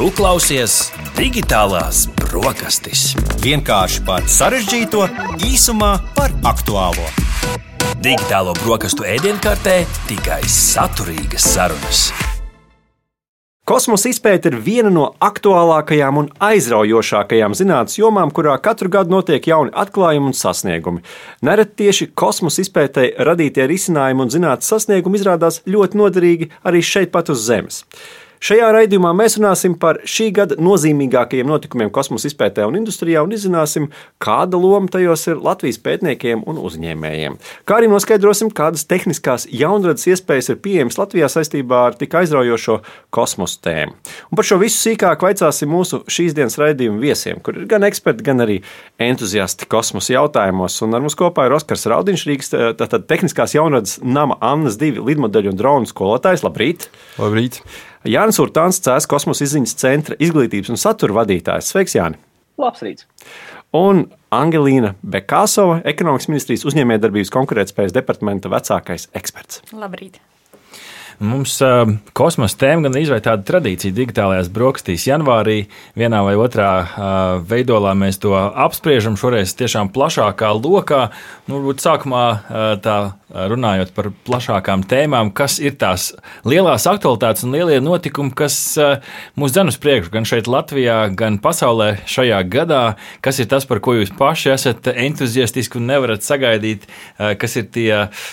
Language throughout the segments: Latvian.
Tu klausies digitālās brokastis. Vienkārši par sarežģīto, īsumā par aktuālo. Digitālo brokastu ēdienkartē tikai saturīgas sarunas. Kosmosa izpēta ir viena no aktuālākajām un aizraujošākajām zinātnīs jomām, kurā katru gadu notiek jauni atklājumi un sasniegumi. Nereti tieši kosmosa izpētē radītie risinājumi un zinātnīs sasniegumi izrādās ļoti noderīgi arī šeit, pat uz Zemes. Šajā raidījumā mēs runāsim par šī gada nozīmīgākajiem notikumiem kosmosa izpētē un industrijā un izzināsim, kāda loma tajos ir Latvijas pētniekiem un uzņēmējiem. Kā arī noskaidrosim, kādas tehniskās jaunradas iespējas ir pieejamas Latvijā saistībā ar tik aizraujošo kosmosa tēmu. Un par šo visu sīkāk vaicāsim mūsu šīs dienas raidījuma viesiem, kur ir gan eksperti, gan arī entuziasti kosmosa jautājumos. Un ar mums kopā ir Oskars Raudiņš, Rīgas tātad tehniskās jaunradas nama Annas divi lidmodeļu un dronu skolotājs. Labrīt! Labrīt! Jānis Urtāns, CS kosmosa izziņas centra izglītības un satura vadītājs. Sveiks, Jāni! Labs rīts! Un Angelīna Bekāsova, ekonomikas ministrijas uzņēmējdarbības konkurētspējas departamenta vecākais eksperts. Labrīt! Mums uh, kosmosa tēma gan izveidoja tādu tradīciju digitālajās brokastīs. Janvārī vienā vai otrā uh, veidolā mēs to apspriežam. Šoreiz tiešām plašākā lokā. Nu, varbūt sākumā uh, tā runājot par plašākām tēmām, kas ir tās lielās aktualitātes un lielie notikumi, kas uh, mūs dzen uz priekšu gan šeit, Latvijā, gan pasaulē šajā gadā. Kas ir tas, par ko jūs paši esat entuziastiski un nevarat sagaidīt, uh, kas ir tie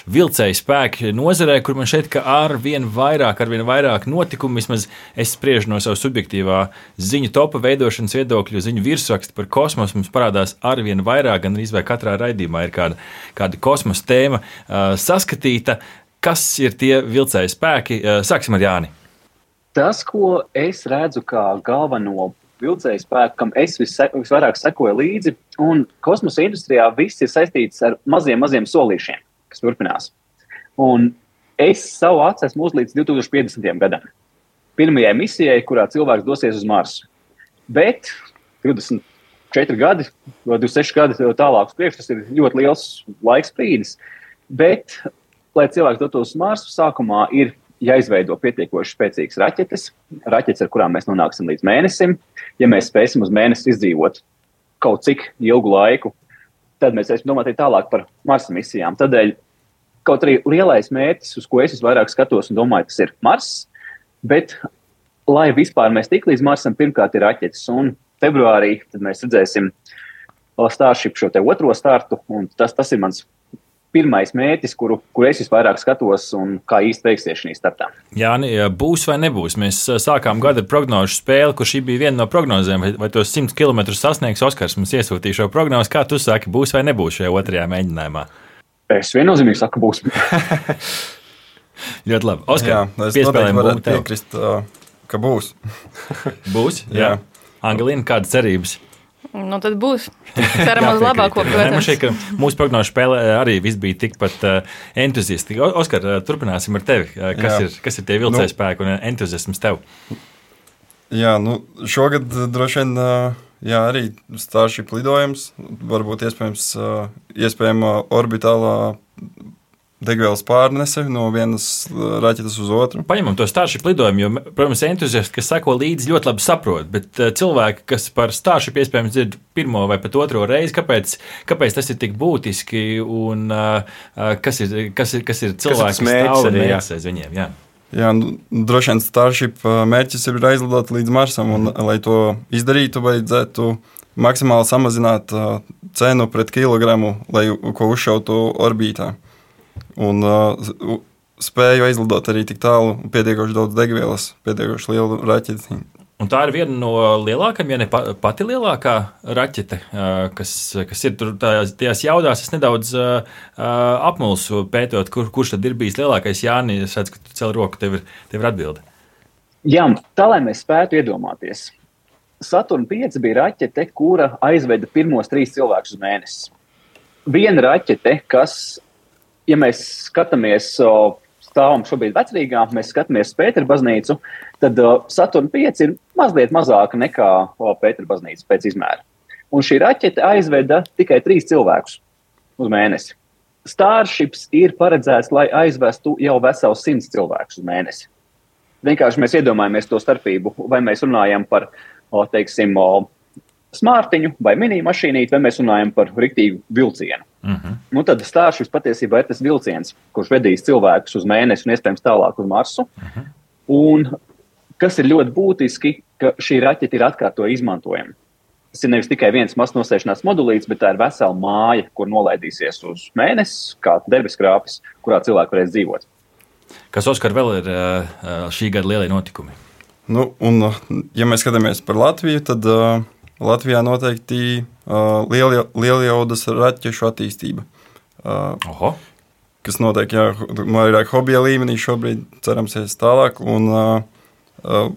vilcēji spēki nozarē, kur man šeit ar vien vairāk, ar vien vairāk notikumu. Vismaz es spriežu no savas subjektīvā ziņu topa veidošanas viedokļa, ziņu virsrakstu par kosmosu. Mums parādās ar vien vairāk, gan arī katrā raidījumā ir kāda, kāda kosmosa tēma uh, saskatīta. Kas ir tie vilcēji spēki? Uh, sāksim ar Jāni. Tas, ko es redzu kā galveno vilcēju spēku, kam es visvairāk sekoju līdzi, un kosmosa industrijā viss ir saistīts ar maziem, maziem solīšiem, kas turpinās. Un Es savu acu esmu uzlīdz 2050. gadam. Pirmajai misijai, kurā cilvēks dosies uz Marsu. Bet 24 gadi, vai 26 gadi tālāk uz priekšu, tas ir ļoti liels laiks brīdis. Bet, lai cilvēks dotos uz Marsu, sākumā ir jāizveido pietiekoši spēcīgas raķetes, raķetes, ar kurām mēs nonāksim līdz mēnesim. Ja mēs spēsim uz mēnesi izdzīvot kaut cik ilgu laiku, tad mēs varēsim domāt tālāk par Marsa misijām. Tādēļ Kaut arī lielais mērķis, uz ko es vairāk skatos un domāju, tas ir Mars. Bet, lai vispār mēs tik līdz Marsam, pirmkārt ir raķetes. Un februārī mēs redzēsim Starship šo otro startu. Tas, tas ir mans pirmais mērķis, kuru, kur es visvairāk skatos un kā īsti veiksies šī startā. Jā, būs vai nebūs. Mēs sākām gada prognožu spēli, kur šī bija viena no prognozēm, vai, vai tos 100 km sasniegs Oskars. Mums iesūtīja šo prognozi, kā tu saki, būs vai nebūs šajā otrajā mēģinājumā. Es viennozīmīgi saku, būs. Ļoti labi. Oskar, jā, es noteikti varētu piekrist, ka būs. būs? Jā. jā. Angelīna, kādas cerības? Nu, tad būs. Ceram uz labāko. Šķiet, ka mūsu prognožu spēlē arī viss bija tikpat uh, entuziastiski. Oskar, uh, turpināsim ar tevi. Uh, kas, Jā. ir, kas ir tie vilcēji nu, spēki un entuziasms tev? Jā, nu, šogad droši vien. Uh, Jā, arī Starship lidojums, varbūt iespējams, iespējama orbitālā degvielas pārnese no vienas raķetes uz otru. Paņemam to Starship lidojumu, jo, protams, entuziasti, kas seko līdzi, ļoti labi saprot. Bet cilvēki, kas par Starship iespējams dzird pirmo vai pat otro reizi, kāpēc, kāpēc tas ir tik būtiski un kas ir, kas ir, kas ir cilvēks, kas un mērķis aiz viņiem? Jā. Jā, nu, droši vien Starship mērķis ir aizlidot līdz Marsam, un, lai to izdarītu, vajadzētu maksimāli samazināt cenu pret kilogramu, lai ko uzšautu orbītā. Un uh, spēju aizlidot arī tik tālu, pietiekoši daudz degvielas, pietiekoši lielu raķeti. Un tā ir viena no lielākajām, ja ne pati lielākā raķete, kas, kas ir tur tajās jaudās. Es nedaudz uh, apmulsu pētot, kur, kurš tad ir bijis lielākais. Jāni, es redzu, ka tu cel roku, tev ir, tev ir atbilde. Jā, tā lai mēs spētu iedomāties. Saturn 5 bija raķete, kura aizveda pirmos trīs cilvēkus uz mēnesi. Viena raķete, kas, ja mēs skatāmies stāvam šobrīd vecrīgā, mēs skatāmies Pētera baznīcu, tad uh, Saturn 5 ir mazliet mazāka nekā Pētera baznīca pēc izmēra. Un šī raķete aizveda tikai trīs cilvēkus uz mēnesi. Starships ir paredzēts, lai aizvestu jau veselu simts cilvēkus uz mēnesi. vienkārši mēs iedomājamies to starpību, vai mēs runājam par, teiksim, smārtiņu vai mini mašīnīti, vai mēs runājam par riktīgu vilcienu. Uh -huh. nu, tad Starship patiesībā ir tas vilciens, kurš vedīs cilvēkus uz mēnesi un iespējams tālāk uz Marsu. Uh -huh. Un kas ir ļoti būtiski, ka šī raķete ir atkārtojama izmantojama. Tas ir nevis tikai viens mazs nosēšanās modulīts, bet tā ir vesela māja, kur nolaidīsies uz mēnesi, kā debeskrāpes, kurā cilvēki varēs dzīvot. Kas Oskar vēl ir šī gada lielie notikumi? Nu, un, ja mēs skatāmies par Latviju, tad uh, Latvijā noteikti uh, lieljaudas raķešu attīstība. Uh, Oho. kas notiek jā, vairāk hobija līmenī šobrīd, cerams, ies tālāk. Un uh, uh,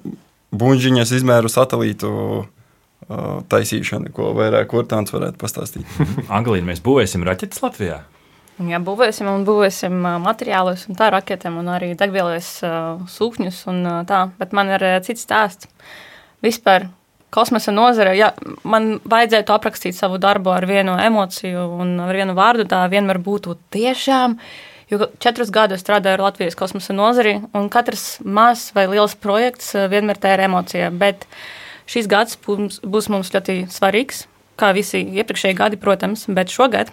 buļbuļsaktas izmēru satelītu uh, taisīšana, ko vairāk Kurtāns varētu pastāstīt. Anglija, mēs būvēsim raķetes Latvijā. Jā, būvēsim un būvēsim materiālus, un tā raketēm, un arī degvielas uh, sūkņus. Un, uh, tā. Bet man ir uh, cits stāsts. Vispār kosmosa nozare, ja man vajadzētu aprakstīt savu darbu ar vienu emociju un ar vienu vārdu, tā vienmēr būtu tiešām. Jo četrus gadus strādāju ar Latvijas kosmosa nozari, un katrs mazs vai liels projekts eh, vienmēr tā ir emocija. Bet šis gads būs, mums ļoti svarīgs, kā visi iepriekšējie gadi, protams, bet šogad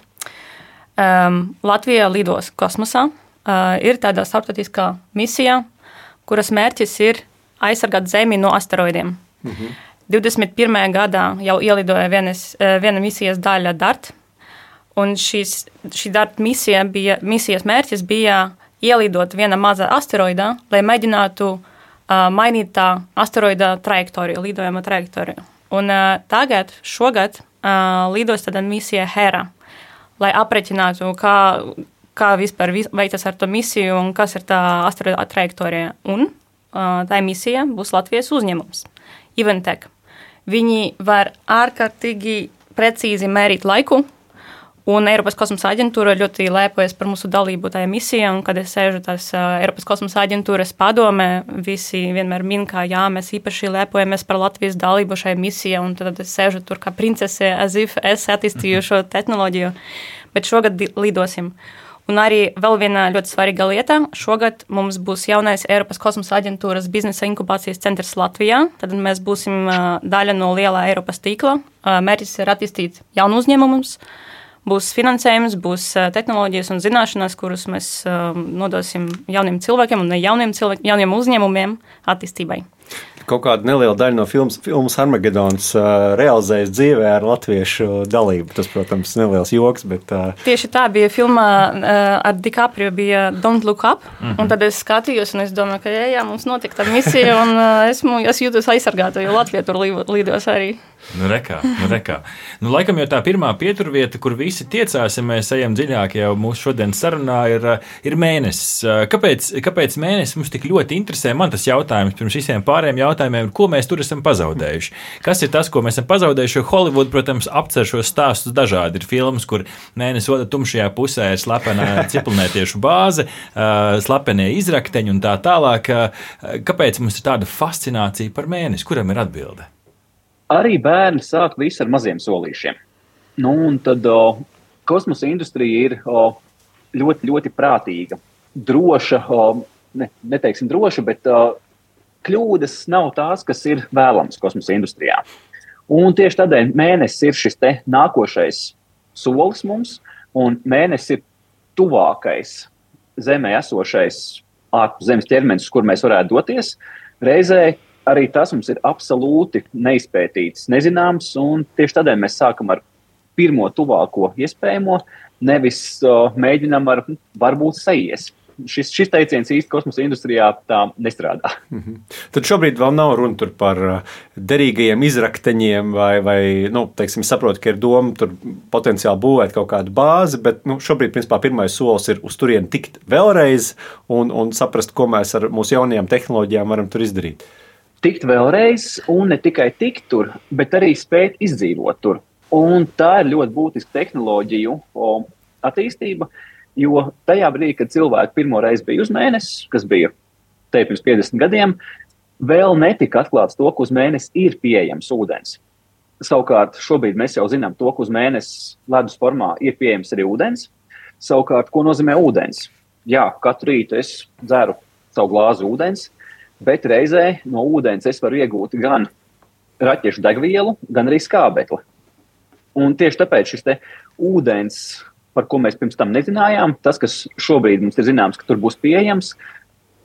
um, Latvija lidos kosmosā. Uh, ir tāda starptautiskā misija, kuras mērķis ir aizsargāt Zemi no asteroidiem. Mhm. 21. gadā jau ielidoja vienas, eh, viena misijas daļa DART. Un šis, šī DART misija bija, misijas mērķis bija ielidot viena maza asteroidā, lai mēģinātu uh, mainīt tā asteroida trajektoriju, lidojuma trajektoriju. Un uh, tagad, šogad, uh, lidos tāda misija Hera, lai aprēķinātu, kā, kā vispār veicas ar to misiju un kas ir tā asteroida trajektorija. Un uh, tā misija būs Latvijas uzņēmums, Iventek. Viņi var ārkārtīgi precīzi mērīt laiku. Un Eiropas kosmosa aģentūra ļoti lepojas par mūsu dalību tajā misijā. Kad es sēžu tās uh, Eiropas kosmosa aģentūras padomē, visi vienmēr min, ka jā, mēs īpaši lepojamies par Latvijas dalību šajā misijā. Un tad es sēžu tur kā princese, as if es attīstīju šo tehnoloģiju. Bet šogad lidosim. Un arī vēl viena ļoti svarīga lieta. Šogad mums būs jaunais Eiropas kosmosa aģentūras biznesa inkubācijas centrs Latvijā. Tad mēs būsim daļa no lielā Eiropas tīkla. Mērķis ir attīstīt jaunu uzņēmumus. Būs finansējums, būs tehnoloģijas un zināšanas, kuras mēs nodosim jauniem cilvēkiem un jauniem, cilvēkiem, jauniem uzņēmumiem attīstībai kaut kāda neliela daļa no filmas, filmas Armagedons uh, realizējas dzīvē ar latviešu dalību. Tas, protams, ir neliels joks. Bet, uh... Tieši tā bija filmā uh, ar DiCaprio, bija Don't Look Up. Mm -hmm. Tad es skatījos, un es domāju, ka jā, jā mums notika tā misija, un uh, esmu, es jūtos aizsargāta, jo Latvija tur līdos arī. Nu, rekā, nu, rekā. Nu, laikam jau tā pirmā pieturvieta, kur visi tiecās, ja mēs ejam dziļāk jau mūsu šodienas sarunā, ir, ir mēnesis. Kāpēc, kāpēc mēnesis mums tik ļoti interesē? Man tas jautājums pirms visiem pārējiem jautājumiem, ko mēs tur esam pazaudējuši. Kas ir tas, ko mēs esam pazaudējuši? Jo Hollywood, protams, apcer šos stāstus dažādi. Ir filmas, kur mēnesis otrā tumšajā pusē ir slepena ciprunētiešu bāze, slepenie izrakteņi un tā tālāk. Kāpēc mums ir tāda fascinācija par mēnesi? Kuram ir atbilde? arī bērni sāk visu ar maziem solīšiem. Nu, un tad o, kosmosa industrija ir o, ļoti, ļoti prātīga, droša, o, ne, neteiksim droša, bet o, kļūdas nav tās, kas ir vēlamas kosmosa industrijā. Un tieši tādēļ mēnesis ir šis nākošais solis mums, un mēnesis ir tuvākais Zemē esošais ārpus Zemes ķermenis, kur mēs varētu doties. Reizē arī tas mums ir absolūti neizpētīts, nezināms, un tieši tādēļ mēs sākam ar pirmo tuvāko iespējamo, nevis uh, mēģinam ar varbūt sajies. Šis, šis teiciens īstenībā kosmosa industrijā tā nestrādā. Mm -hmm. Tad šobrīd vēl nav runa par derīgajiem izrakteņiem, vai, vai nu, teiksim, saprotu, ka ir doma tur potenciāli būvēt kaut kādu bāzi, bet nu, šobrīd, principā, pirmais solis ir uz turieni tikt vēlreiz un, un saprast, ko mēs ar mūsu jaunajām tehnoloģijām varam tur izdarīt tikt vēlreiz, un ne tikai tikt tur, bet arī spēt izdzīvot tur. Un tā ir ļoti būtiska tehnoloģiju attīstība, jo tajā brīdī, kad cilvēki pirmo reizi bija uz mēnesi, kas bija te pirms 50 gadiem, vēl netika atklāts to, ka uz mēnesi ir pieejams ūdens. Savukārt, šobrīd mēs jau zinām to, ka uz mēnesi ledus formā ir pieejams arī ūdens. Savukārt, ko nozīmē ūdens? Jā, katru rītu es dzeru savu glāzi ūdens, bet reizē no ūdens es varu iegūt gan raķešu degvielu, gan arī skābekli. Un tieši tāpēc šis ūdens, par ko mēs pirms tam nezinājām, tas, kas šobrīd mums ir zināms, ka tur būs pieejams,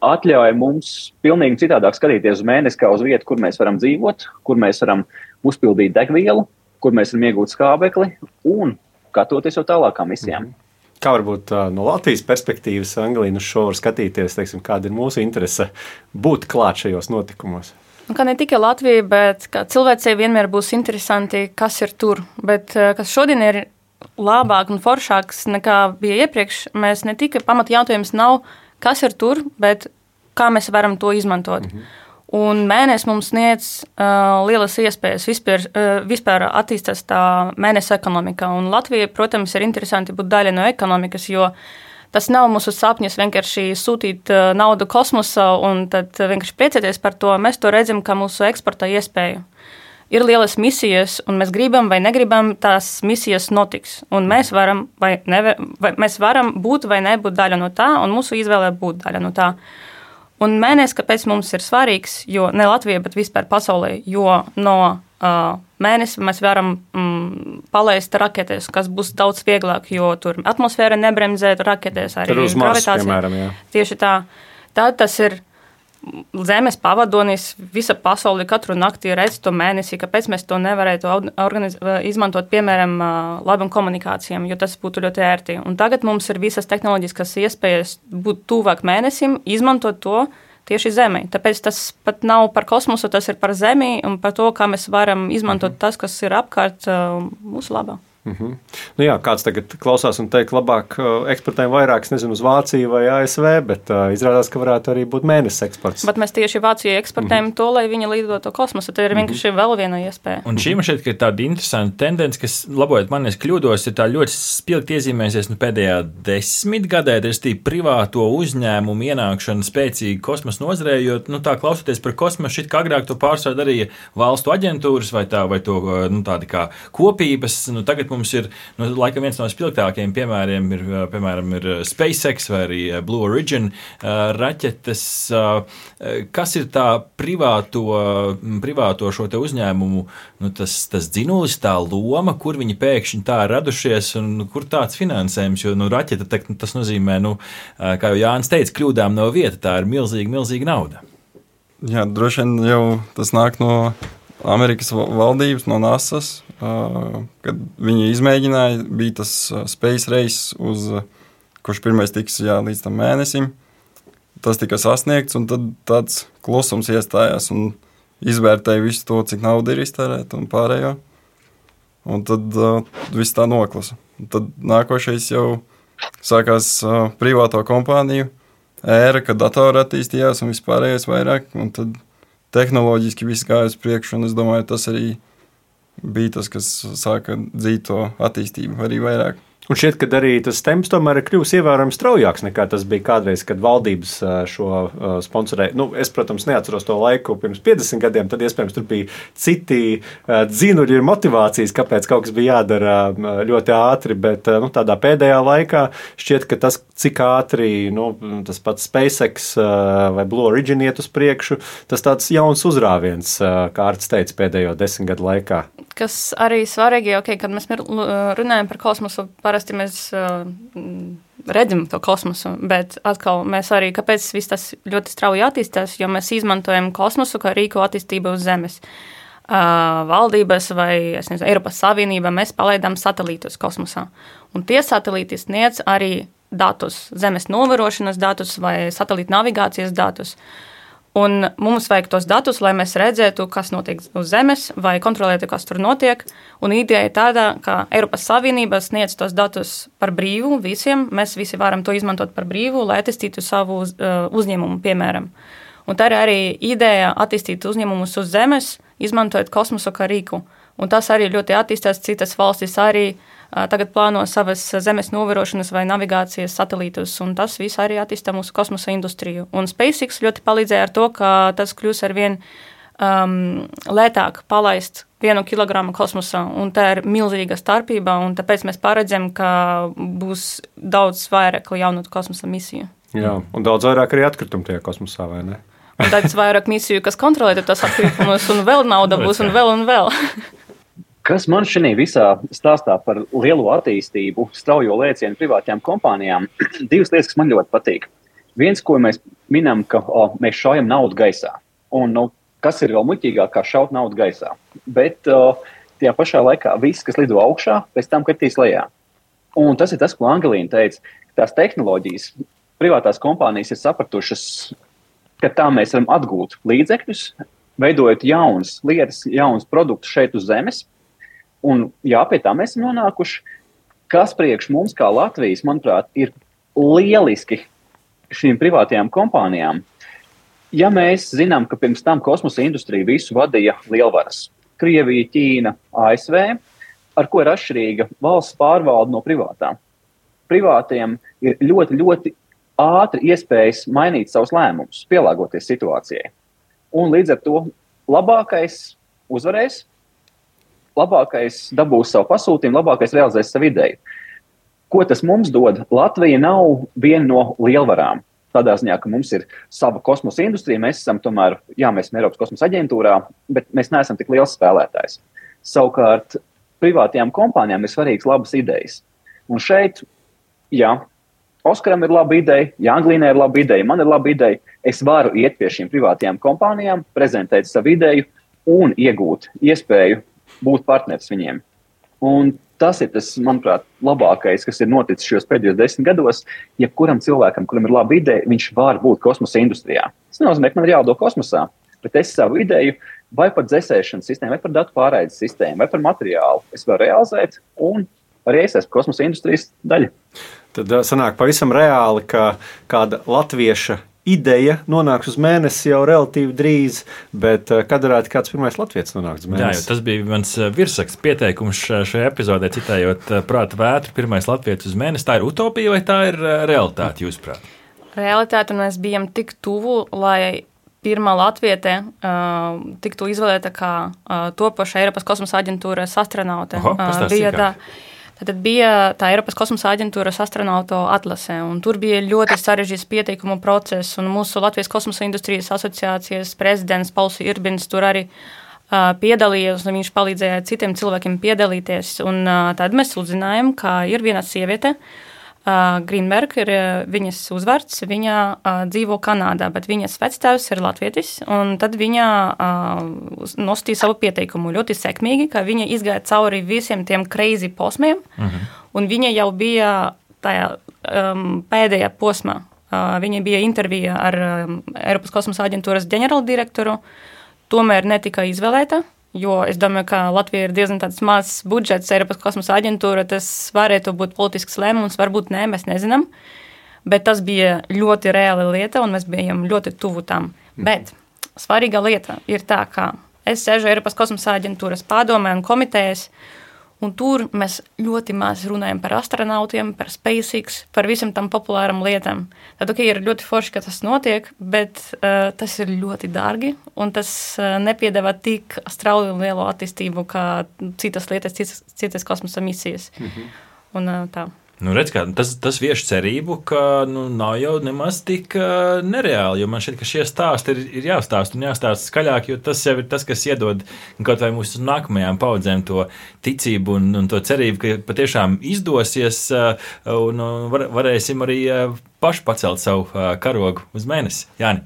atļauj mums pilnīgi citādāk skatīties uz mēnesi, kā uz vietu, kur mēs varam dzīvot, kur mēs varam uzpildīt degvielu, kur mēs varam iegūt skābekli un skatoties jau tālākām misijām. Mm -hmm. Kā varbūt no Latvijas perspektīvas, Anglija, uz šo var skatīties, teiksim, kāda ir mūsu interese būt klāt šajos notikumos? Un kā ne tikai Latvija, bet cilvēcei vienmēr būs interesanti, kas ir tur. Bet kas šodien ir labāk un foršāks nekā bija iepriekš, mēs ne tikai pamata jautājums nav, kas ir tur, bet kā mēs varam to izmantot. -hmm. Un mēnesis mums sniedz uh, lielas iespējas. Vispār, uh, vispār attīstās tā mēneša ekonomika. Un Latvija, protams, ir interesanti būt daļa no ekonomikas, jo uh, Tas nav mūsu sapnis vienkārši sūtīt uh, naudu kosmosā un tad vienkārši priecāties par to. Mēs to redzam kā mūsu eksporta iespēju. Ir lielas misijas, un mēs gribam vai negribam, tās misijas notiks. Un mēs varam, vai neve, vai mēs varam būt vai nebūt daļa no tā, un mūsu izvēle būt daļa no tā. Un mēnesis, kāpēc mums ir svarīgs, jo ne Latvija, bet vispār pasaulē, jo no uh, mēnesi mēs varam mm, palaist raketes, kas būs daudz vieglāk, jo tur atmosfēra nebremzē raketes arī Marsa, piemēram. Jā. Tieši tā. Tad tas ir Zemes pavadonis, visa pasaule katru nakti redz to mēnesi, kāpēc mēs to nevarētu izmantot, piemēram, labam komunikācijām, jo tas būtu ļoti ērti. Un tagad mums ir visas tehnoloģiskas iespējas būt tuvāk mēnesim, izmantot to, tieši Zemē. Tāpēc tas pat nav par kosmosu, tas ir par Zemi un par to, kā mēs varam izmantot mhm. tas, kas ir apkārt mūsu labā. Mm -hmm. nu jā, kāds tagad klausās un teikt, labāk eksportējam vairāk, nezinu, uz Vāciju vai ASV, bet uh, izrādās, ka varētu arī būt mēnesis eksports. Bet mēs tieši Vācijai eksportējam mm -hmm. to, lai viņi lidotu kosmosu. Tā ir vienkārši mm -hmm. vēl viena iespēja. Un šī man šķiet, ka ir tāda interesanta tendence, kas, labojot man, es kļūdos, ir tā ļoti spilgti iezīmēsies nu, pēdējā desmitgadē, respektīvi privāto uzņēmumu ienākšana spēcīgi kosmosa nozarē, jo nu, tā klausoties par kosmosu, šit kā agrāk to pārsvarā darīja valstu aģentūras vai, tā, vai to nu, tādi kā kopības. Nu, tagad mums ir nu, laikam viens no spilgtākajiem piemēriem, ir, piemēram, ir SpaceX vai arī Blue Origin raķetes. Kas ir tā privāto, privāto šo uzņēmumu nu, tas, tas dzinulis, tā loma, kur viņi pēkšņi tā ir radušies un kur tāds finansējums, jo nu, raķete tas nozīmē, nu, kā jau Jānis teica, kļūdām no vieta, tā ir milzīga, milzīga nauda. Jā, droši vien jau tas nāk no Amerikas valdības, no NASA, kad viņi izmēģināja, bija tas Space Race, uz, kurš pirmais tiks jā, līdz tam mēnesim. Tas tika sasniegts, un tad tāds klusums iestājās un izvērtēja visu to, cik nauda ir iztērēta un pārējo. Un tad uh, viss tā noklasa. Un tad nākošais jau sākās uh, privāto kompāniju ēra, kad datori attīstījās un vispārējais vairāk. Un tad tehnoloģiski viss gāja uz priekšu, un es domāju, tas arī bija tas, kas sāka dzīt to attīstību arī vairāk. Un šķiet, ka arī tas temps tomēr ir kļuvis ievērojami straujāks nekā tas bija kādreiz, kad valdības šo sponsorēja. Nu, es, protams, neatceros to laiku pirms 50 gadiem, tad iespējams tur bija citi dzinuļi un motivācijas, kāpēc kaut kas bija jādara ļoti ātri, bet nu, tādā pēdējā laikā šķiet, ka tas, cik ātri nu, tas pats SpaceX vai Blue Origin iet uz priekšu, tas tāds jauns uzrāviens, kā Arts teica, pēdējo desmit gadu laikā. Kas arī svarīgi, okay, kad mēs runājam par kosmosu, par parasti mēs redzam to kosmosu, bet atkal mēs arī, kāpēc viss tas ļoti strauji attīstās, jo mēs izmantojam kosmosu kā rīku attīstību uz Zemes. Uh, valdības vai nezinu, Eiropas Savienība mēs palaidām satelītus kosmosā. Un tie satelīti sniedz arī datus, zemes novērošanas datus vai satelīta navigācijas datus. Uh, Un mums vajag tos datus, lai mēs redzētu, kas notiek uz Zemes, vai kontrolētu, kas tur notiek. Un ideja ir tāda, ka Eiropas Savienība sniedz tos datus par brīvu visiem. Mēs visi varam to izmantot par brīvu, lai attīstītu savu uh, uzņēmumu, piemēram. Un tā ir arī ideja attīstīt uzņēmumus uz Zemes, izmantojot kosmosu kā rīku. Un tas arī ļoti attīstās. Citas valstis arī uh, tagad plāno savas zemes novērošanas vai navigācijas satelītus, un tas viss arī attīstā mūsu kosmosa industriju. Un SpaceX ļoti palīdzēja ar to, ka tas kļūs ar vien um, lētāk palaist vienu kilogramu kosmosā, un tā ir milzīga starpība, un tāpēc mēs paredzam, ka būs daudz vairāk jaunu kosmosa misiju. Jā, un daudz vairāk arī atkritumu tajā kosmosā, vai ne? Un tad vairāk misiju, kas kontrolē tos atkritumus, un vēl nauda būs, un vēl un vēl. Kas man šajā visā stāstā par lielo attīstību, straujo lēcienu privātajām kompānijām, divas lietas, kas man ļoti patīk. Viens, ko mēs minam, ka o, mēs šaujam naudu gaisā. Un, nu, kas ir vēl muļķīgāk, kā šaut naudu gaisā? Bet o, tajā pašā laikā viss, kas lido augšā, pēc tam kritīs lejā. Un tas ir tas, ko Angelīna teica. Tās tehnoloģijas, privātās kompānijas ir sapratušas, ka tā mēs varam atgūt līdzekļus, veidojot jaunas lietas, jaunas produktus šeit uz zemes Un jā, pie tā mēs esam nonākuši. Kas priekš mums, kā Latvijas, manuprāt, ir lieliski šīm privātajām kompānijām. Ja mēs zinām, ka pirms tam kosmosa industrija visu vadīja lielvaras - Krievija, Ķīna, ASV, ar ko ir atšķirīga valsts pārvalde no privātām. Privātiem ir ļoti, ļoti ātri iespējas mainīt savus lēmumus, pielāgoties situācijai. Un līdz ar to labākais uzvarēs, labākais dabūs savu pasūtījumu, labākais realizēs savu ideju. Ko tas mums dod? Latvija nav viena no lielvarām. Tādā ziņā, ka mums ir sava kosmosa industrija, mēs esam tomēr, jā, mēs esam Eiropas kosmosa aģentūrā, bet mēs neesam tik liels spēlētājs. Savukārt, privātajām kompānijām ir svarīgas labas idejas. Un šeit, jā, Oskaram ir laba ideja, Jānglīnai ir laba ideja, man ir laba ideja. Es varu iet pie šīm privātajām kompānijām, prezentēt savu ideju un iegūt iespēju būt partneris viņiem. Un tas ir tas, manuprāt, labākais, kas ir noticis šajos pēdējos desmit gados. Jebkuram cilvēkam, kuram ir laba ideja, viņš var būt kosmosa industrijā. Tas nenozīmē, ka man ir jādo kosmosā, bet es savu ideju vai par dzēsēšanas sistēmu, vai par datu pārraides sistēmu, vai par materiālu es varu realizēt un arī es esmu kosmosa industrijas daļa. Tad sanāk pavisam reāli, ka kāda latvieša ideja nonāks uz mēnesi jau relatīvi drīz, bet eh, kad varētu kāds pirmais latviečs nonākt uz mēnesi? Jā, tas bija mans eh, virsraksts pieteikums šajā epizodē, citējot eh, prāta vētru, pirmais latviečs uz mēnesi. Tā ir utopija vai tā ir realitāte, jūsuprāt? Realitāte mēs bijām tik tuvu, lai pirmā latviete uh, tiktu izvēlēta kā uh, topoša Eiropas kosmosa aģentūras astronaute. Oho, uh, bija tā. Kā? Tad bija tā Eiropas kosmosa aģentūras astronautu atlase, un tur bija ļoti sarežģīts pieteikumu process. Mūsu Latvijas kosmosa industrijas asociācijas prezidents Pauls Irbins tur arī uh, piedalījās, un viņš palīdzēja citiem cilvēkiem piedalīties. Un, uh, tad mēs uzzinājām, ka ir viena sieviete, uh, Greenberg ir viņas uzvārds. Viņa uh, dzīvo Kanādā, bet viņas vectēvs ir latvietis. Tad viņa uh, nosūtīja savu pieteikumu ļoti sekmīgi, ka viņa izgāja cauri visiem tiem crazy posmiem. Uh mhm. -huh. Un viņa jau bija tajā um, pēdējā posmā. Uh, viņa bija intervija ar um, Eiropas kosmosa aģentūras ģenerāldirektoru. Tomēr netika izvēlēta. Jo es domāju, ka Latvija ir diezgan mazs budžets, Eiropas kosmosa aģentūra. Tas varētu būt politisks lēmums, varbūt nē, mēs nezinām. Bet tas bija ļoti reāla lieta, un mēs bijām ļoti tuvu tam. Mhm. Bet svarīga lieta ir tā, ka es sēžu Eiropas kosmosa aģentūras padomē un komitejas. Un tur mēs ļoti maz runājam par astronautiem, par SpaceX, par visam tam populāram lietām. Tad okay, ir ļoti forši, ka tas notiek, bet uh, tas ir ļoti dārgi un tas uh, nepiedāvā tik strauju un lielu attīstību kā citas lietas, citas, citas kosmosa misijas. -hmm. un, uh, tā. Nu, redz, kā, tas, tas vieš cerību, ka nu, nav jau nemaz tik uh, nereāli. Man šķiet, ka šie stāsti ir, ir jāstāsta un jāstāsta skaļāk, jo tas jau ir tas, kas iedod kaut vai mūsu nākamajām paudzēm to ticību un, un to cerību, ka patiešām izdosies uh, un var, varēsim arī uh, paši pacelt savu uh, karogu uz mēnesi. Jāni.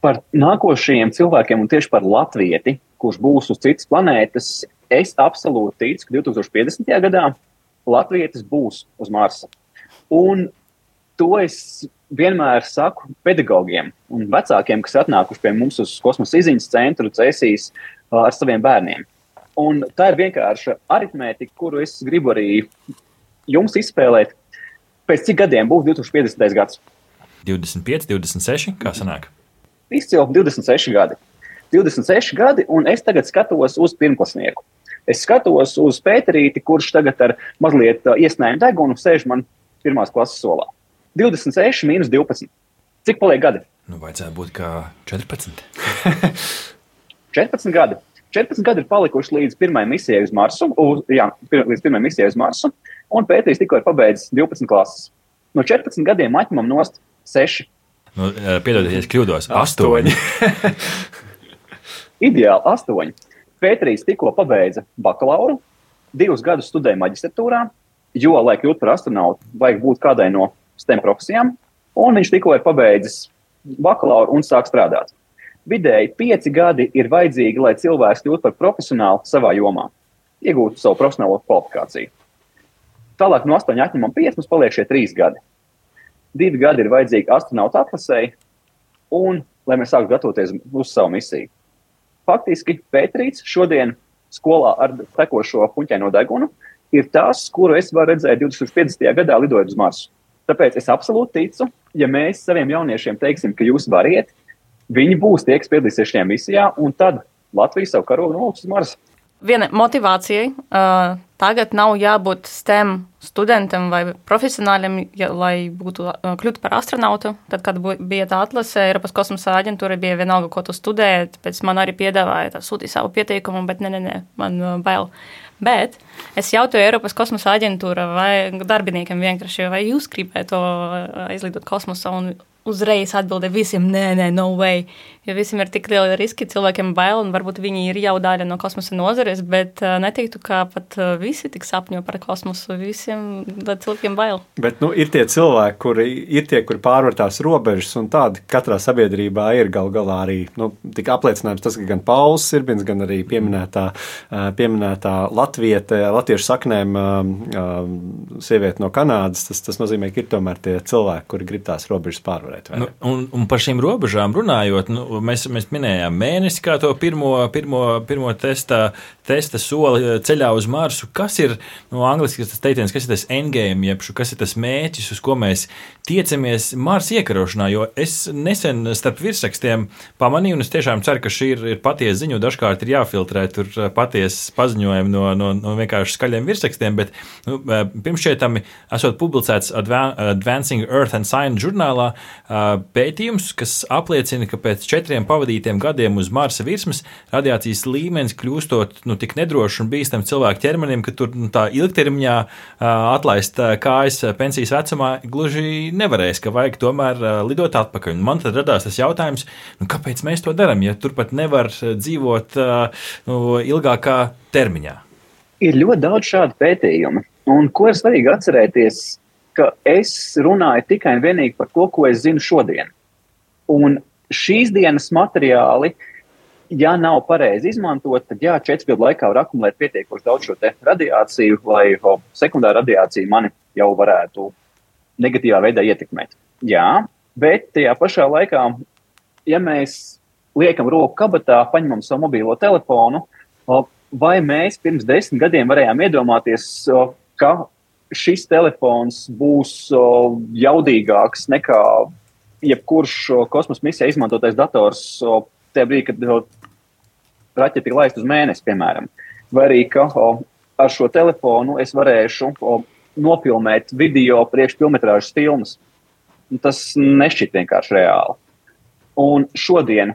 Par nākošajiem cilvēkiem un tieši par latvieti, kurš būs uz citas planētas, es absolūti ticu, ka 2050. gadā Latvijas būs uz Marsa. Un to es vienmēr saku pedagogiem un vecākiem, kas atnākuši pie mums uz kosmosa izziņas centru, cēsīs ar saviem bērniem. Un tā ir vienkārša aritmētika, kuru es gribu arī jums izspēlēt. Pēc cik gadiem būs 2050. gads? 25, 26, kā sanāk? Izcili 26 gadi. 26 gadi, un es tagad skatos uz pirmklasnieku. Es skatos uz Pēterīti, kurš tagad ar mazliet uh, iesnējumu degunu sēž man pirmās klases solā. 26 mīnus 12. Cik paliek gadi? Nu, vajadzētu būt kā 14. 14 gadi. 14 gadi ir palikuši līdz pirmajai misijai uz Marsu, uz, jā, pir, līdz pirmajai misijai uz Marsu, un Pēters tikko ir pabeidzis 12 klases. No 14 gadiem atņemam nost 6. Nu, Piedodiet, ja kļūdos. Astoņi. Ideāli astoņi. Pēterīs tikko pabeidza bakalauru, divus gadus studēja maģistratūrā, jo, lai kļūtu par astronautu, vajag būt kādai no STEM profesijām, un viņš tikko ir pabeidzis bakalauru un sāk strādāt. Vidēji pieci gadi ir vajadzīgi, lai cilvēks kļūtu par profesionāli savā jomā, iegūtu savu profesionālo kvalifikāciju. Tālāk no 8 atņemam 5, mums paliek šie 3 gadi. Divi gadi ir vajadzīgi astronauta atlasēji, un lai mēs sāktu gatavoties uz savu misiju. Faktiski Pēterīts šodien skolā ar tekošo puņķaino degunu ir tas, kuru es varu redzēt 2050. gadā lidojot uz Marsu. Tāpēc es absolūti ticu, ja mēs saviem jauniešiem teiksim, ka jūs variet, viņi būs tie, kas piedalīsies šajā misijā, un tad Latvija savu karogu noliks uz Marsa. Viena motivācija uh, tagad nav jābūt STEM studentam vai profesionālim, ja, lai būtu uh, kļūtu par astronautu. Tad, kad bija tā atlase, Eiropas kosmosa aģentūra bija vienalga, ko tu studēji. Pēc man arī piedāvāja sūtīt savu pieteikumu, bet nē, nē, nē man uh, bail. Bet es jautāju Eiropas kosmosa aģentūra vai darbiniekiem vienkārši, vai jūs gribētu aizlidot kosmosā un uzreiz atbildēja visiem, nē, nē, no way. Jo visiem ir tik lieli riski, cilvēkiem bail, un varbūt viņi ir jau daļa no kosmosa nozares, bet uh, neteiktu, ka pat uh, visi tik sapņo par kosmosu. Visiem cilvēkiem bail. Bet nu, ir tie cilvēki, kuri ir tie, kuri pārvar tās robežas, un tādi katrā sabiedrībā ir gal galā arī nu, apliecinājums tas, ka gan Pauls ir, gan arī pieminētā, uh, pieminētā Latviete, latviešu saknēm sieviete no Kanādas. Tas, tas nozīmē, ka ir tomēr tie cilvēki, kuri grib tās robežas pārvarēt. Nu, un, un par šīm robežām runājot, nu, mēs, mēs minējām mēnesi kā to pirmo, pirmo, pirmo testa, testa soli eh, ceļā uz Marsu. Kas ir no nu, angliski tas teiciens, kas ir tas endgame, jeb kas ir tas mērķis, uz ko mēs tiecamies Marsa iekarošanā? Jo es nesen starp virsrakstiem pamanīju, un es tiešām ceru, ka šī ir, ir patiesa ziņa, dažkārt ir jāfiltrē tur eh, patiesas paziņojumi no, no, no vienkārši skaļiem virsrakstiem, bet nu, eh, pirms šeit esot publicēts Advancing Earth and Science žurnālā, pētījums, kas apliecina, ka pēc četriem pavadītiem gadiem uz Marsa virsmas radiācijas līmenis kļūstot nu, tik nedrošs un bīstams cilvēku ķermenim, ka tur nu, tā ilgtermiņā atlaist kājas pensijas vecumā gluži nevarēs, ka vajag tomēr lidot atpakaļ. Un man tad radās tas jautājums, nu, kāpēc mēs to darām, ja turpat nevar dzīvot nu, ilgākā termiņā? Ir ļoti daudz šādu pētījumu. Un ko ir svarīgi atcerēties, ka es runāju tikai un vienīgi par to, ko es zinu šodien. Un šīs dienas materiāli, ja nav pareizi izmantot, tad jā, četru gadu laikā var akumulēt pietiekoši daudz šo radiāciju, lai o, sekundāra radiācija mani jau varētu negatīvā veidā ietekmēt. Jā, bet tajā pašā laikā, ja mēs liekam roku kabatā, paņemam savu mobilo telefonu, vai mēs pirms desmit gadiem varējām iedomāties, ka šis telefons būs jaudīgāks nekā jebkurš kosmosa misijā izmantotais dators tajā brīdī, kad raķete tika laista uz mēnesi, piemēram. Vai arī, ka ar šo telefonu es varēšu nofilmēt video priekšfilmetrāžas filmas. Tas nešķiet vienkārši reāli. Un šodien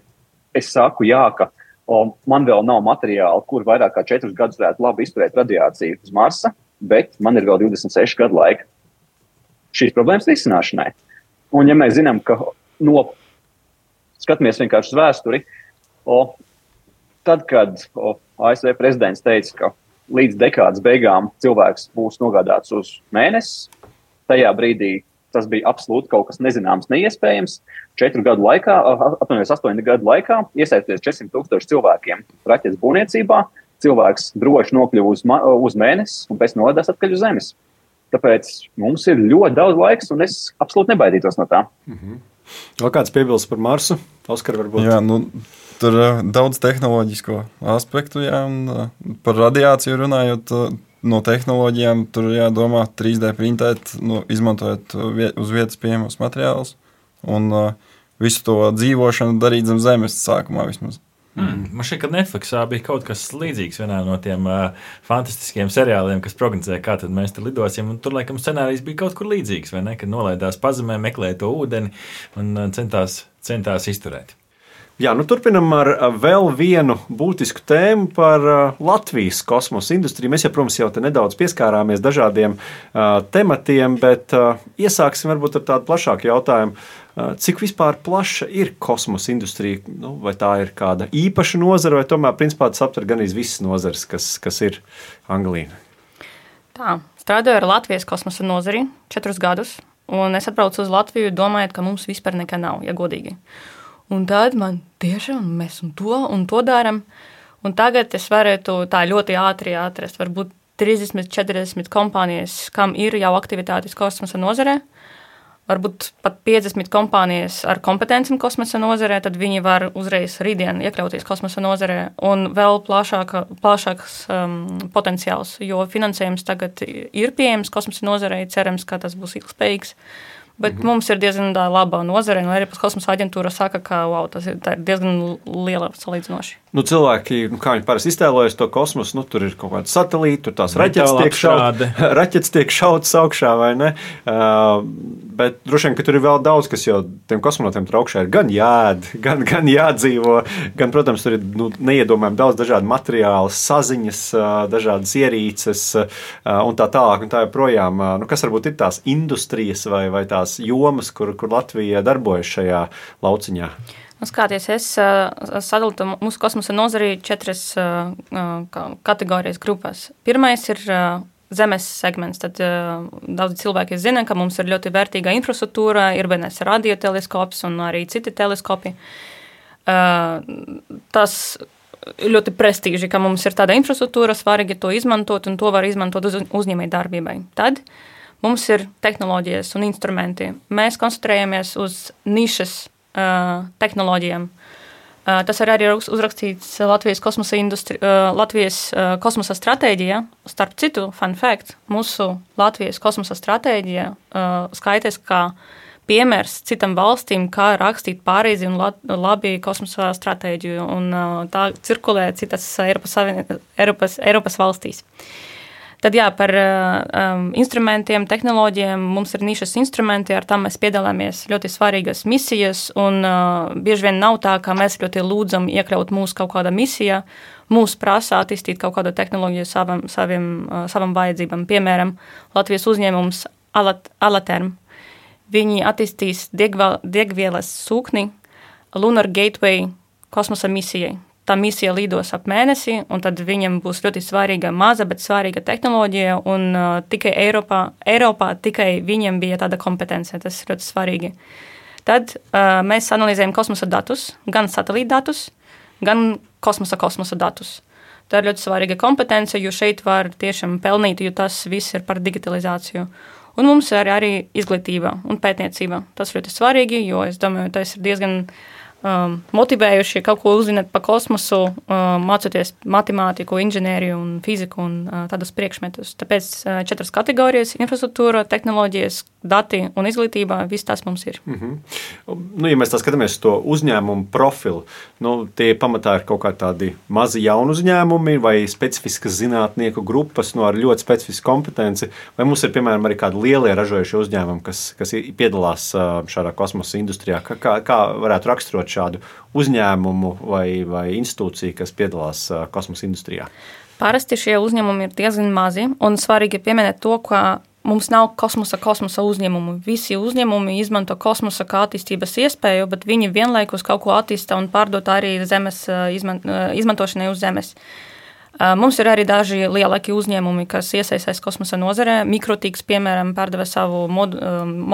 es saku, jā, ka o, man vēl nav materiāla, kur vairāk kā četrus gadus varētu labi izturēt radiāciju uz Marsa bet man ir vēl 26 gadu laika šīs problēmas risināšanai. Un, ja mēs zinām, ka no, skatāmies vienkārši uz vēsturi, o, tad, kad o, ASV prezidents teica, ka līdz dekādas beigām cilvēks būs nogādāts uz mēnesi, tajā brīdī tas bija absolūti kaut kas nezināms, neiespējams. Četru gadu laikā, apmēram astoņu gadu laikā, iesaistīties 400 tūkstoši cilvēkiem raķetes būvniecībā, cilvēks droši nokļuva uz, uz mēnesi un pēc tam nolādās atpakaļ uz Zemes. Tāpēc mums ir ļoti daudz laika, un es absolūti nebaidītos no tā. -hmm. Vēl kāds piebilst par Marsu? Oskar, varbūt. Jā, nu, tur ir uh, daudz tehnoloģisko aspektu, jā, un uh, par radiāciju runājot. Uh, no tehnoloģijām tur jādomā 3D printēt, nu, izmantojot uz vietas pieejamus materiālus un uh, visu to dzīvošanu darīt zem zemes sākumā vismaz. Mm. Man šķiet, ka Netflixā bija kaut kas līdzīgs vienā no tiem uh, fantastiskiem seriāliem, kas prognozēja, kā mēs tur lidosim. Tur, laikam, scenārijs bija kaut kur līdzīgs, vai ne? Kad nolaidās pazemē, meklēja to ūdeni un uh, centās, centās izturēt. Jā, nu turpinam ar vēl vienu būtisku tēmu par Latvijas kosmosa industriju. Mēs jau, protams, jau nedaudz pieskārāmies dažādiem uh, tematiem, bet uh, iesāksim varbūt ar tādu plašāku jautājumu. Cik vispār plaša ir kosmosa industrija? Nu, vai tā ir kāda īpaša nozara, vai tomēr principā tas aptver gan visas nozares, kas, kas ir Anglija? Tā, strādāju ar Latvijas kosmosa nozari četrus gadus, un es atbraucu uz Latviju domājot, ka mums vispār nekā nav, ja godīgi. Un tad man tiešām mēs un to un to darām. Un tagad es varētu tā ļoti ātri atrast, varbūt 30, 40 kompānijas, kam ir jau aktivitātes kosmosa nozarē. Varbūt pat 50 kompānijas ar kompetenci kosmosa nozarē, tad viņi var uzreiz rītdien iekļauties kosmosa nozarē un vēl plašāka, plašāks um, potenciāls, jo finansējums tagad ir pieejams kosmosa nozarei. Cerams, ka tas būs ilgspējīgs. Bet mhm. mums ir diezgan laba nozare, un arī kosmosa aģentūra saka, ka wow, tas ir, ir diezgan liela salīdzinoši. Nu, cilvēki, nu, kā viņi parasti iztēlojas to kosmosu, nu, tur ir kaut kāda satelīta, tur tās raķetes tiek, šaut, raķetes tiek šautas augšā, vai ne? Uh, bet droši vien, ka tur ir vēl daudz, kas jau tiem kosmonautiem tur augšā ir gan jāēd, gan, gan jādzīvo, gan, protams, tur ir nu, neiedomājami daudz dažādu materiālu, saziņas, uh, dažādas ierīces uh, un tā tālāk. Un tā joprojām, uh, nu, kas varbūt ir tās industrijas vai, vai tās tās jomas, kur, kur Latvija darbojas šajā lauciņā? Nu, Skatoties, es uh, sadalītu mūsu kosmosa nozari četras uh, kategorijas grupās. Pirmais ir zemes segments. Tad uh, daudz cilvēki zina, ka mums ir ļoti vērtīga infrastruktūra, ir BNS radioteleskops un arī citi teleskopi. Uh, tas ļoti prestiži, ka mums ir tāda infrastruktūra, svarīgi to izmantot, un to var izmantot uz uzņēmēju darbībai. Tad Mums ir tehnoloģijas un instrumenti. Mēs koncentrējamies uz nišas uh, tehnoloģijām. Uh, tas arī ir uzrakstīts Latvijas kosmosa, industri, uh, Latvijas uh, kosmosa stratēģijā. Starp citu, fun fact, mūsu Latvijas kosmosa stratēģija uh, skaitās kā piemērs citam valstīm, kā rakstīt pārīzi un labi kosmosa stratēģiju. Un, uh, tā cirkulē citas Eiropas, Eiropas, Eiropas valstīs. Uh, Tad jā, par um, instrumentiem, tehnoloģijām mums ir nišas instrumenti, ar tām mēs piedalāmies ļoti svarīgas misijas. Un, uh, bieži vien nav tā, ka mēs ļoti lūdzam iekļaut mūsu kaut kādā misijā. Mūs prasa attīstīt kaut kādu tehnoloģiju savam, saviem, uh, savam vajadzībām. Piemēram, Latvijas uzņēmums Alat, Alaterm. Viņi attīstīs degvielas sūkni Lunar Gateway kosmosa misijai tā misija lidos ap mēnesi, un tad viņam būs ļoti svarīga, maza, bet svarīga tehnoloģija. Un uh, tikai Eiropā, Eiropā tikai viņiem bija tāda kompetence. Tas ir ļoti svarīgi. Tad uh, mēs analizējam kosmosa datus, gan satelīta datus, gan kosmosa, kosmosa datus. Tā ir ļoti svarīga kompetence, jo šeit var tiešām pelnīt, jo tas viss ir par digitalizāciju. Un mums ir arī izglītība un pētniecība. Tas ļoti svarīgi, jo es domāju, tas ir diezgan uh, um, motivējuši kaut ko uzzināt par kosmosu, um, mācoties matemātiku, inženieriju un fiziku un uh, tādus priekšmetus. Tāpēc uh, četras kategorijas - infrastruktūra, tehnoloģijas, dati un izglītība - viss tas mums ir. Mm -hmm. nu, ja mēs skatāmies uz to uzņēmumu profilu, nu, tie pamatā ir kaut kā tādi mazi jauni uzņēmumi vai specifiskas zinātnieku grupas nu, ar ļoti specifisku kompetenci, vai mums ir piemēram arī kādi lielie ražojušie uzņēmumi, kas, kas piedalās uh, šādā kosmosa industrijā. Kā, kā varētu raksturot šādu uzņēmumu vai, vai institūciju, kas piedalās kosmosa industrijā? Parasti šie uzņēmumi ir diezgan mazi, un svarīgi pieminēt to, ka mums nav kosmosa, kosmosa uzņēmumu. Visi uzņēmumi izmanto kosmosa kā attīstības iespēju, bet viņi vienlaikus kaut ko attīsta un pārdod arī zemes izman, izmantošanai uz zemes. Mums ir arī daži lielāki uzņēmumi, kas iesaistās kosmosa nozarē. Mikrotīks, piemēram, pārdeva savu mod,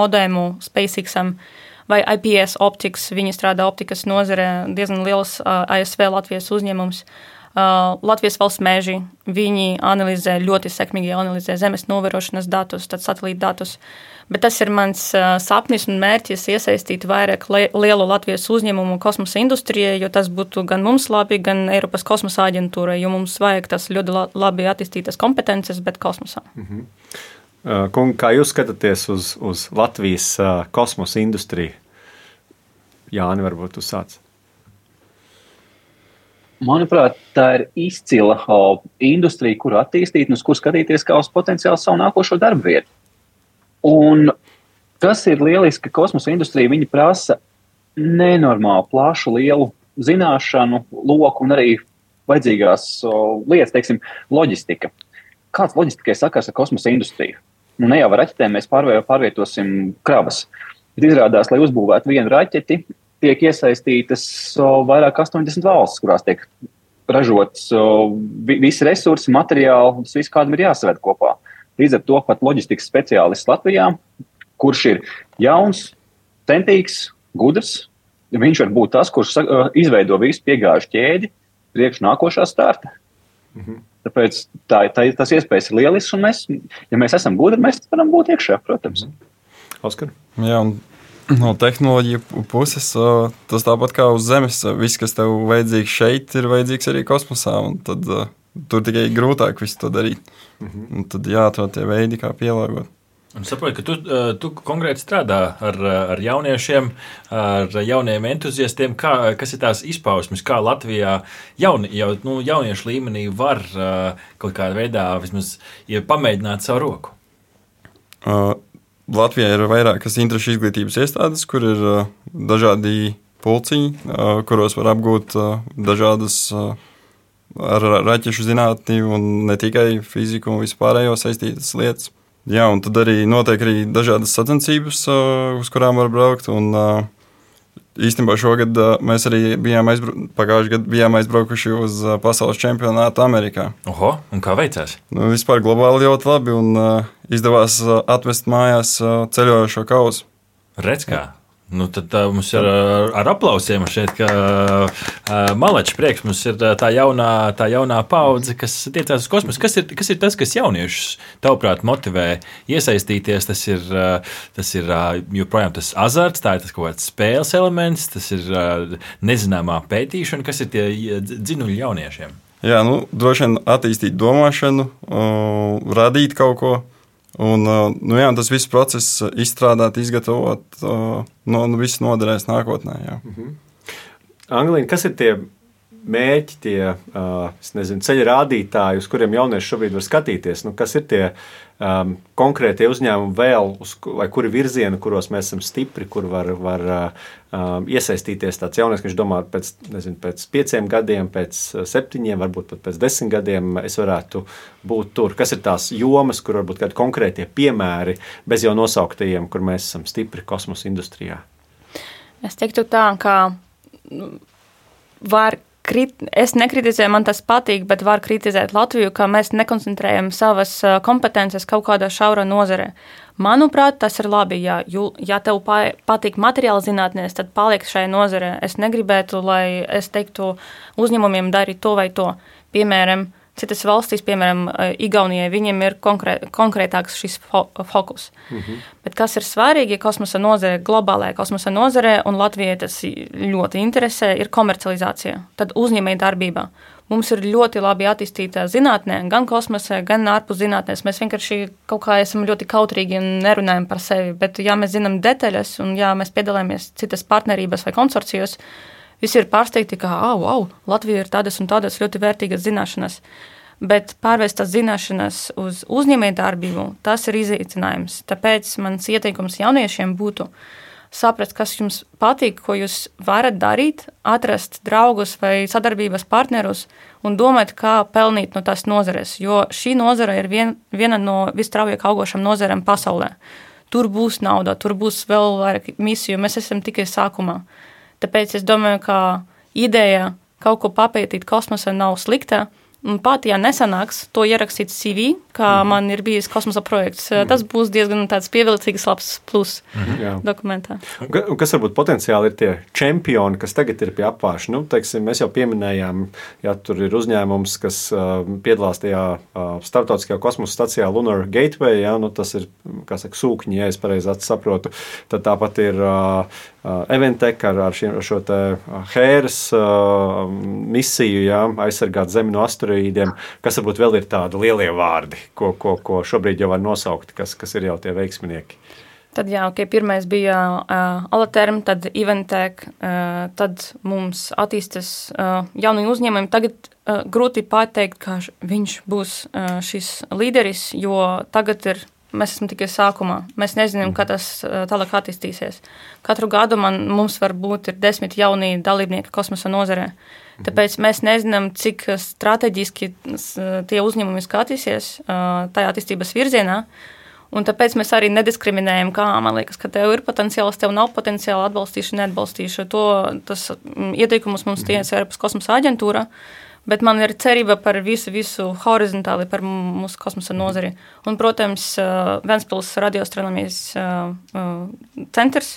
modēmu SpaceXam. Um, vai IPS optikas. Viņi strādā optikas nozarē, diezgan liels ASV Latvijas uzņēmums. Latvijas valsts mēži viņi analizē ļoti sekmīgi analizē zemes novērošanas datus, tad satelīta datus. Bet tas ir mans sapnis un mērķis iesaistīt vairāk lielu Latvijas uzņēmumu kosmosa industrijai, jo tas būtu gan mums labi, gan Eiropas kosmosa aģentūrai, jo mums vajag tas ļoti labi attīstītas kompetences, bet kosmosā. -hmm. Kungi, kā jūs skatāties uz, uz Latvijas kosmosa industriju? Jāni, varbūt tu sāc. Manuprāt, tā ir izcila industrija, kuru attīstīt un uz kuru skatīties kā uz potenciāli savu nākošo darbu vietu. Un tas ir lieliski, ka kosmosa industrija prasa nenormāli plašu, lielu zināšanu loku un arī vajadzīgās lietas, teiksim, loģistika. Kāds loģistikai sakars ar kosmosa industriju? Nu, ne jau ar raķetēm mēs pārvietosim kravas. Bet izrādās, lai uzbūvētu vienu raķeti, tiek iesaistītas vairāk kā 80 valstis, kurās tiek ražots visi resursi, materiāli, tas viss kādam ir jāsaved kopā. Līdz ar to pat loģistikas speciālists Latvijā, kurš ir jauns, centīgs, gudrs, viņš var būt tas, kurš izveido visu piegāžu ķēdi priekš nākošā starta. Mhm. Tāpēc tā, tā, tas iespējas ir lielisks, un mēs, ja mēs esam gudri, mēs varam būt iekšā, protams. Oskar? Jā, un no tehnoloģiju puses tas tāpat kā uz Zemes. Viss, kas tev vajadzīgs šeit, ir vajadzīgs arī kosmosā. Tad, tur tikai grūtāk visu to darīt. Mm -hmm. Un tad jāatrod tie veidi, kā pielāgot. Un saprotu, ka tu, tu konkrēti strādā ar, ar jauniešiem, ar jauniem entuziastiem. Kā, kas ir tās izpausmes, kā Latvijā jauni, jau, nu, jauniešu līmenī var kaut kādā veidā vismaz ja pamēģināt savu roku? Uh, Latvijā ir vairākas interešu izglītības iestādes, kur ir uh, dažādi pulciņi, uh, kuros var apgūt uh, dažādas ar raķešu zinātni un ne tikai fiziku un vispārējo saistītas lietas. Jā, un tad arī notiek arī dažādas sacensības, uz kurām var braukt. Un, īstenībā šogad mēs arī bijām, aizbra... gadu bijām aizbraukuši uz pasaules čempionātu Amerikā. Oho, un kā veicās? Nu, vispār globāli ļoti labi un izdevās atvest mājās ceļojošo kausu. Redz, kā Nu, tad uh, mums ir ar, ar aplausiem šeit, ka uh, malečs prieks mums ir tā jaunā, tā jaunā paudze, kas tiecās uz kosmosu. Kas ir, kas ir tas, kas jauniešus, tavuprāt, motivē iesaistīties? Tas ir, uh, tas ir uh, joprojām tas azarts, tā ir tas kaut kāds spēles elements, tas ir uh, nezināmā pētīšana, kas ir tie dzinuļi jauniešiem. Jā, nu, droši vien attīstīt domāšanu, uh, radīt kaut ko. Un, nu, jā, tas viss process, izstrādāt, izgatavot, no, nu, viss noderēs nākotnē. Jā. -hmm. Anglija, kas ir tie mērķi, tie nezinu, ceļa rādītāji, uz kuriem jaunieši šobrīd var skatīties? Nu, kas ir tie um, konkrētie uzņēmumi vēl, uz, vai kuri virzieni, kuros mēs esam stipri, kur var, var um, iesaistīties tāds jaunieks, kurš domā, pēc, nezinu, pēc pieciem gadiem, pēc septiņiem, varbūt pat pēc desmit gadiem es varētu būt tur. Kas ir tās jomas, kur varbūt kādi konkrētie piemēri, bez jau nosauktajiem, kur mēs esam stipri kosmosa industrijā? Es teiktu tā, ka nu, var krit, es nekritizēju, man tas patīk, bet var kritizēt Latviju, ka mēs nekoncentrējam savas kompetences kaut kādā šaurā nozarē. Manuprāt, tas ir labi. Ja, ja tev patīk materiāla zinātnēs, tad paliek šajā nozarē. Es negribētu, lai es teiktu uzņēmumiem darīt to vai to. Piemēram, Citas valstīs, piemēram, eh, Igaunijai, viņiem ir konkrē, konkrētāks šis fo fokus. Mm -hmm. Bet kas ir svarīgi kosmosa nozarē, globālajā kosmosa nozarē, un Latvijai tas ļoti interesē, ir komercializācija, tad uzņēmēja darbība. Mums ir ļoti labi attīstīta zinātnē, gan kosmosē, gan ārpus zinātnēs. Mēs vienkārši kaut kā esam ļoti kautrīgi un nerunājam par sevi. Bet, ja mēs zinām detaļas un ja mēs piedalāmies citas partnerības vai konsorcijos, Visi ir pārsteigti, ka, au, au, Latvija ir tādas un tādas ļoti vērtīgas zināšanas. Bet pārvērst tās zināšanas uz uzņēmējdarbību, tas ir izaicinājums. Tāpēc mans ieteikums jauniešiem būtu saprast, kas jums patīk, ko jūs varat darīt, atrast draugus vai sadarbības partnerus un domāt, kā pelnīt no tās nozares. Jo šī nozara ir vien, viena no visstraujāk augošām nozarēm pasaulē. Tur būs nauda, tur būs vēl vairāk misiju, mēs esam tikai sākumā. Tāpēc es domāju, ka ideja kaut ko papētīt kosmosā nav slikta. Ja nesanāks to ierakstīt CV, kā mm man ir bijis kosmosa projekts, mm tas būs diezgan pievilcīgs, labs plus mm dokumentā. Un kas varbūt potenciāli ir tie čempioni, kas tagad ir pie apgāža? Nu, teiksim, mēs jau pieminējām, ja tur ir uzņēmums, kas uh, piedalās tajā uh, starptautiskajā kosmosa stacijā Lunar Gateway, ja, nu, tas ir saka, sūkņi, ja es pareizi saprotu. Tad tāpat ir uh, uh, Eventek ar, ar, šiem, ar šo te Hēras uh, misiju, ja, aizsargāt Zemi no asteroīdiem asteroīdiem, kas varbūt vēl ir tādi lielie vārdi, ko, ko, ko šobrīd jau var nosaukt, kas, kas ir jau tie veiksminieki. Tad, jā, okay, pirmais bija uh, Alaterm, tad Iventek, uh, tad mums attīstas uh, jauni uzņēmumi. Tagad uh, grūti pateikt, ka viņš būs uh, šis līderis, jo tagad ir, mēs esam tikai sākumā. Mēs nezinām, kā tas uh, tālāk attīstīsies. Katru gadu man, mums var būt desmit jauni dalībnieki kosmosa nozarē. Uh, Tāpēc mēs nezinām, cik strateģiski tie uzņēmumi skatīsies tajā attīstības virzienā. Un tāpēc mēs arī nediskriminējam, kā man liekas, ka tev ir potenciāls, tev nav potenciāli atbalstīšu, neatbalstīšu. To, tas ieteikumus mums tiesa Eiropas kosmosa aģentūra. Bet man ir cerība par visu, visu horizontāli, par mūsu kosmosa nozari. Un, protams, Vēnspils radioastronomijas centrs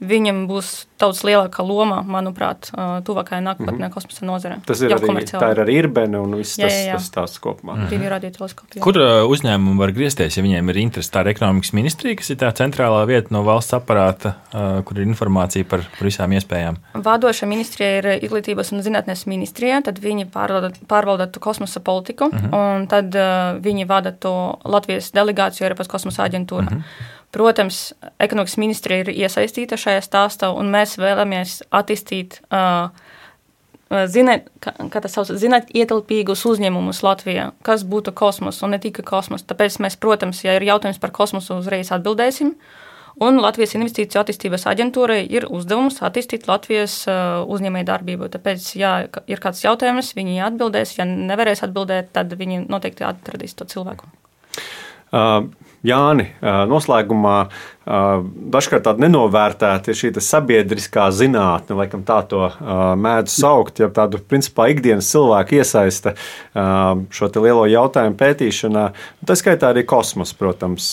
viņam būs daudz lielāka loma, manuprāt, tuvākajā nākotnē mm -hmm. kosmosa nozarē. Tas ir arī, tā ir arī Irbene un viss jā, jā, jā. tas, tas stāsts kopumā. Mm -hmm. Kur uzņēmumi var griezties, ja viņiem ir interesi? Tā ir ekonomikas ministrija, kas ir tā centrālā vieta no valsts aparāta, kur ir informācija par, par visām iespējām. Vadoša ministrija ir Izglītības un zinātnes ministrija, tad viņi pārvalda, pārvalda kosmosa politiku, mm -hmm. un tad uh, viņi vada to Latvijas delegāciju Eiropas kosmosa aģentūra. Mm -hmm. Protams, ekonomikas ministrija ir iesaistīta šajā stāstā, un mēs vēlamies attīstīt uh, zināt, kā, tas sauc, zināt, ietilpīgus uzņēmumus Latvijā, kas būtu kosmos un ne tikai kosmos. Tāpēc mēs, protams, ja ir jautājums par kosmosu, uzreiz atbildēsim. Un Latvijas Investīciju attīstības aģentūrai ir uzdevums attīstīt Latvijas uh, uzņēmēju darbību. Tāpēc, ja ir kāds jautājums, viņi atbildēs. Ja nevarēs atbildēt, tad viņi noteikti atradīs to cilvēku. Uh, Jāni, noslēgumā dažkārt tāda nenovērtēta ir šī sabiedriskā zinātne, laikam tā to mēdz saukt, ja tādu principā ikdienas cilvēku iesaista šo lielo jautājumu pētīšanā. Tā skaitā arī kosmos, protams.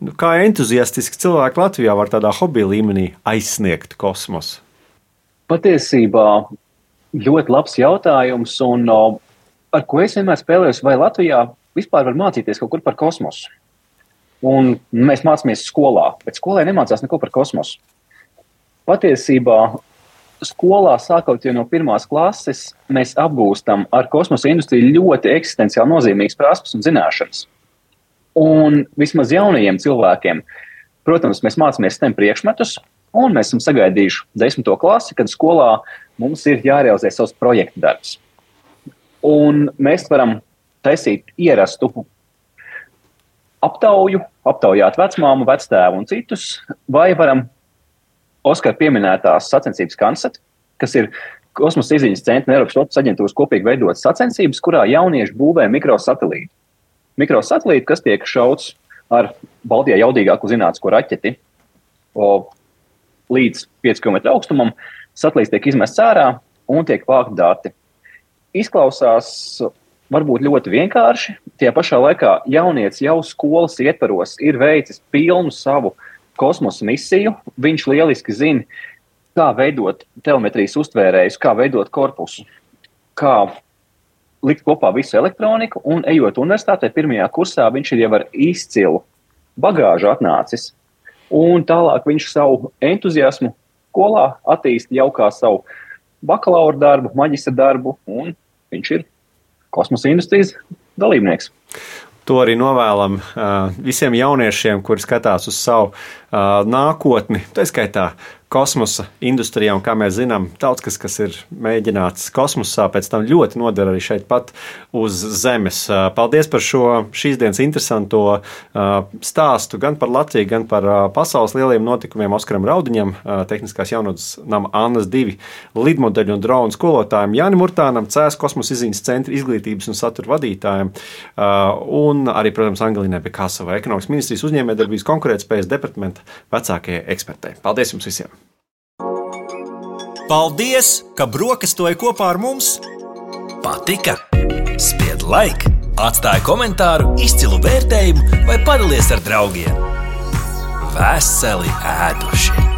Nu, kā entuziastiski cilvēki Latvijā var tādā hobija līmenī aizsniegt kosmosu? Patiesībā ļoti labs jautājums, un ar ko es vienmēr spēlējos, vai Latvijā vispār var mācīties kaut kur par kosmosu. Un mēs mācāmies skolā, bet skolē nemācās neko par kosmosu. Patiesībā skolā, sākot jau no pirmās klases, mēs apgūstam ar kosmosa industriju ļoti eksistenciāli nozīmīgas prasības un zināšanas. Un vismaz jaunajiem cilvēkiem, protams, mēs mācāmies STEM priekšmetus, un mēs esam sagaidījuši desmito klasi, kad skolā mums ir jārealizē savs projekta darbs. Un mēs varam taisīt ierastu aptauju, aptaujāt vecmāmu, vectēvu un citus, vai varam Oskara pieminētās sacensības kansat, kas ir kosmosa izziņas centra Eiropas Rotas aģentūras kopīgi veidotas sacensības, kurā jaunieši būvē mikrosatelītu. Mikrosatelītu, kas tiek šauts ar Baltijā jaudīgāku zinātnisko raķeti o, līdz 5 km augstumam, satelīts tiek izmests ārā un tiek vākti dati. Izklausās varbūt ļoti vienkārši. Tie pašā laikā jaunietis jau skolas ietvaros ir veicis pilnu savu kosmosa misiju. Viņš lieliski zina, kā veidot telemetrijas uztvērējus, kā veidot korpusu, kā likt kopā visu elektroniku. Un, ejot universitātē, pirmajā kursā viņš ir jau ar izcilu bagāžu atnācis. Un tālāk viņš savu entuziasmu skolā attīstīja jau kā savu bakalaura darbu, maģistra darbu, un viņš ir kosmosa industrijas dalībnieks. To arī novēlam uh, visiem jauniešiem, kuri skatās uz savu uh, nākotni. Tā skaitā kosmosa industrijā, un kā mēs zinām, daudz kas, kas ir mēģināts kosmosā, pēc tam ļoti noder arī šeit pat uz Zemes. Paldies par šo šīs dienas interesanto stāstu gan par Latviju, gan par pasaules lieliem notikumiem Oskaram Raudiņam, Tehniskās jaunatnes nama Annas divi lidmodeļu un dronu skolotājiem, Jānim Murtānam, CS kosmosa izziņas centra izglītības un satura vadītājiem, un arī, protams, Angelīnai Bekasovai, ekonomikas ministrijas uzņēmējdarbības konkurētspējas departamenta vecākajai ekspertei. Paldies jums visiem! Paldies, ka brokastoji kopā ar mums! Patika! Spied laiku, atstāja komentāru, izcilu vērtējumu vai padalies ar draugiem! Veseli ēdošie!